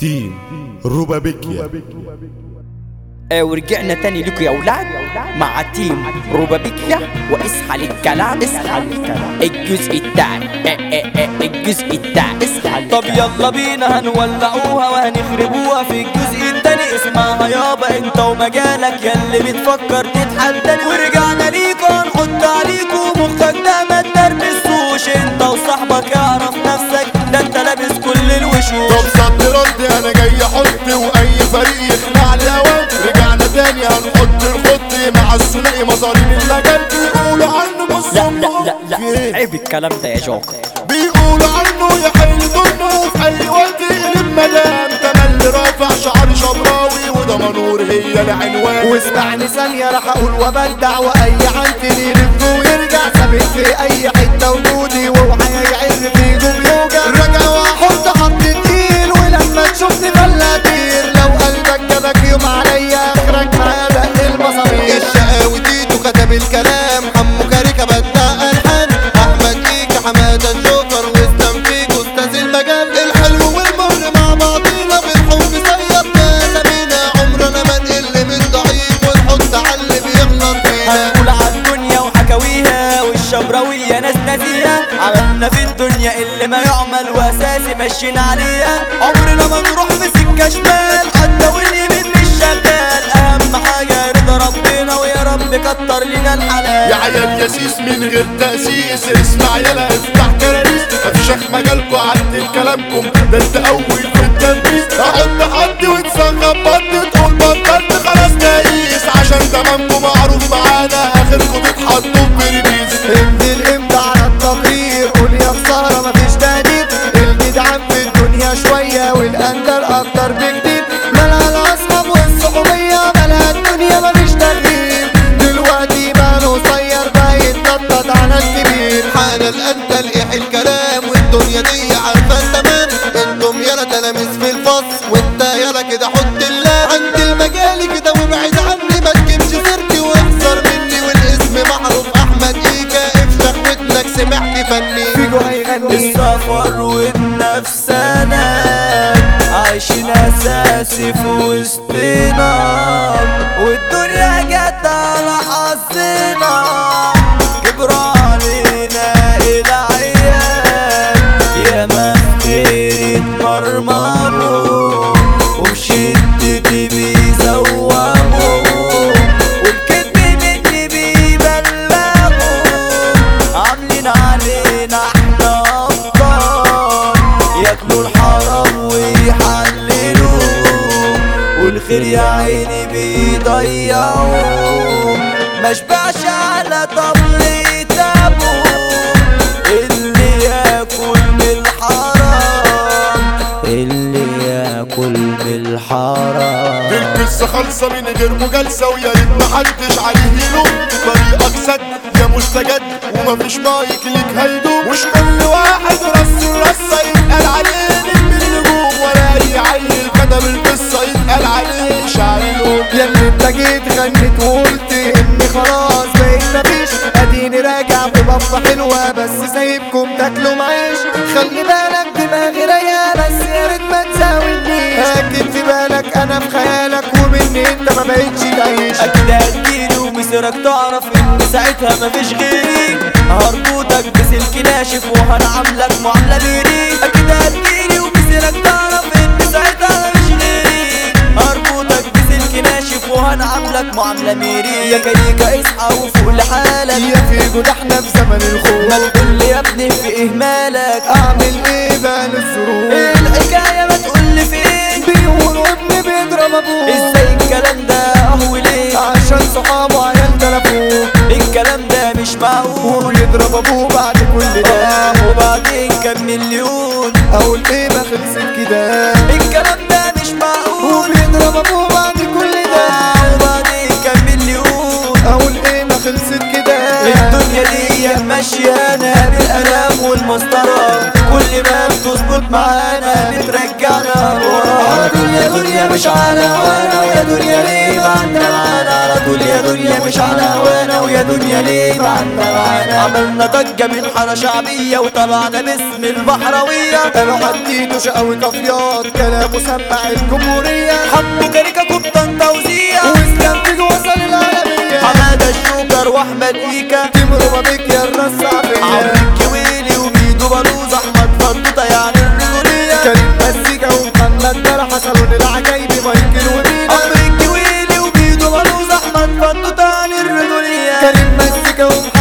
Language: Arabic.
تيم روبابيكيا آه، ورجعنا تاني لكم يا أولاد. مع تيم روبابيكيا واصحى للكلام اصحى للكلام الجزء التاني. آه، آه، آه، الجزء التاني. اصحى طب يلا بينا هنولعوها وهنخربوها في الجزء التاني. اسمعها يابا انت ومجالك ياللي بتفكر تتحداني ورجعنا ليكوا الكلام ده يا جوكر بيقولوا عنه يحل ضمه وفي أي وقت يقلب مدام. تملي رافع شعر شبراوي وده منور هي العنوان. واسمعني ثانية راح أقول وبدع وأي عنتي عملنا في الدنيا اللي ما يعمل وأساسي ماشيين عليها. عمرنا ما نروح في سكة شمال حتى واليمين مش شغال أهم حاجة رضا ربنا ويا رب كتر لنا الحلال. يا عيال ياسيس من غير تأسيس. اسمع يلا افتح كراريس افشخ مجالكوا عدل كلامكم. ده أنت أول في التنفيذ أحط حد وتسغب tarbiya عايشين اساسي في وسطنا والدنيا جت على حظنا. والخير يا عيني بيضيعوا. مشبعش على طبل ابوه اللي ياكل من الحرام. اللي ياكل من الحرام. القصة خالصة من غير مجالسة ويا ريت محدش عليه يلوم. طريقك سد يا مستجد ومفيش مايك ليك هيدوم. مش كل واحد رص الرصة يتقال عليه نجم النجوم ولا أي عيل كتب القصة يتقال عليه. يا اللي انت جيت غنيت وقلت اني خلاص بقيت مفيش أديني راجع ببفة حلوة بس سايبكم تاكلوا معيش خلي بالك دماغي رايقة بس يا ريت ما تزاولنيش اكد في بالك أنا في خيالك ومني. أنت ما بقتش تعيش. أكيد هتجيلي ومصيرك تعرف إن ساعتها مفيش غيري. هربطك بسلك ناشف وهنعاملك معاملة بيري أكيد هتجيلي ومصيرك تعرف وهنعاملك معاملة ميري. يا كيكة اصحى وفوق لحالك يا فيجو ده إحنا في زمن ما الخوف تقول لي يا ابني في إهمالك. أعمل إيه بقى للظروف؟ إيه الحكاية ما تقول لي فين. بيقولوا ابني بيضرب أبوه. إزاي الكلام ده أهو ليه؟ عشان صحابه عيال تلفوه. الكلام ده مش معقول. وبيضرب أبوه بعد كل ده. وبعدين كم مليون. أقول إيه ما خلصت كده؟ الكلام ده ماشيانا بالألام والمسطرة. كل ما بتظبط معانا بترجعنا ورا. على طول يا دنيا مش على هوانا ويا دنيا ليه بعدنا معانا على طول يا دنيا مش على هوانا ويا دنيا ليه بعدنا معانا عملنا ضجة من حارة شعبية وطلعنا باسم البحراوية. قالوا حديته شقاوي كافيات كلامه سمع الجمهورية. حمو كاريكا كوبتان توزيع وإسلام تيجي وصل العالمية. حمادة الشوكر وأحمد ايكا تمروا بك يا don't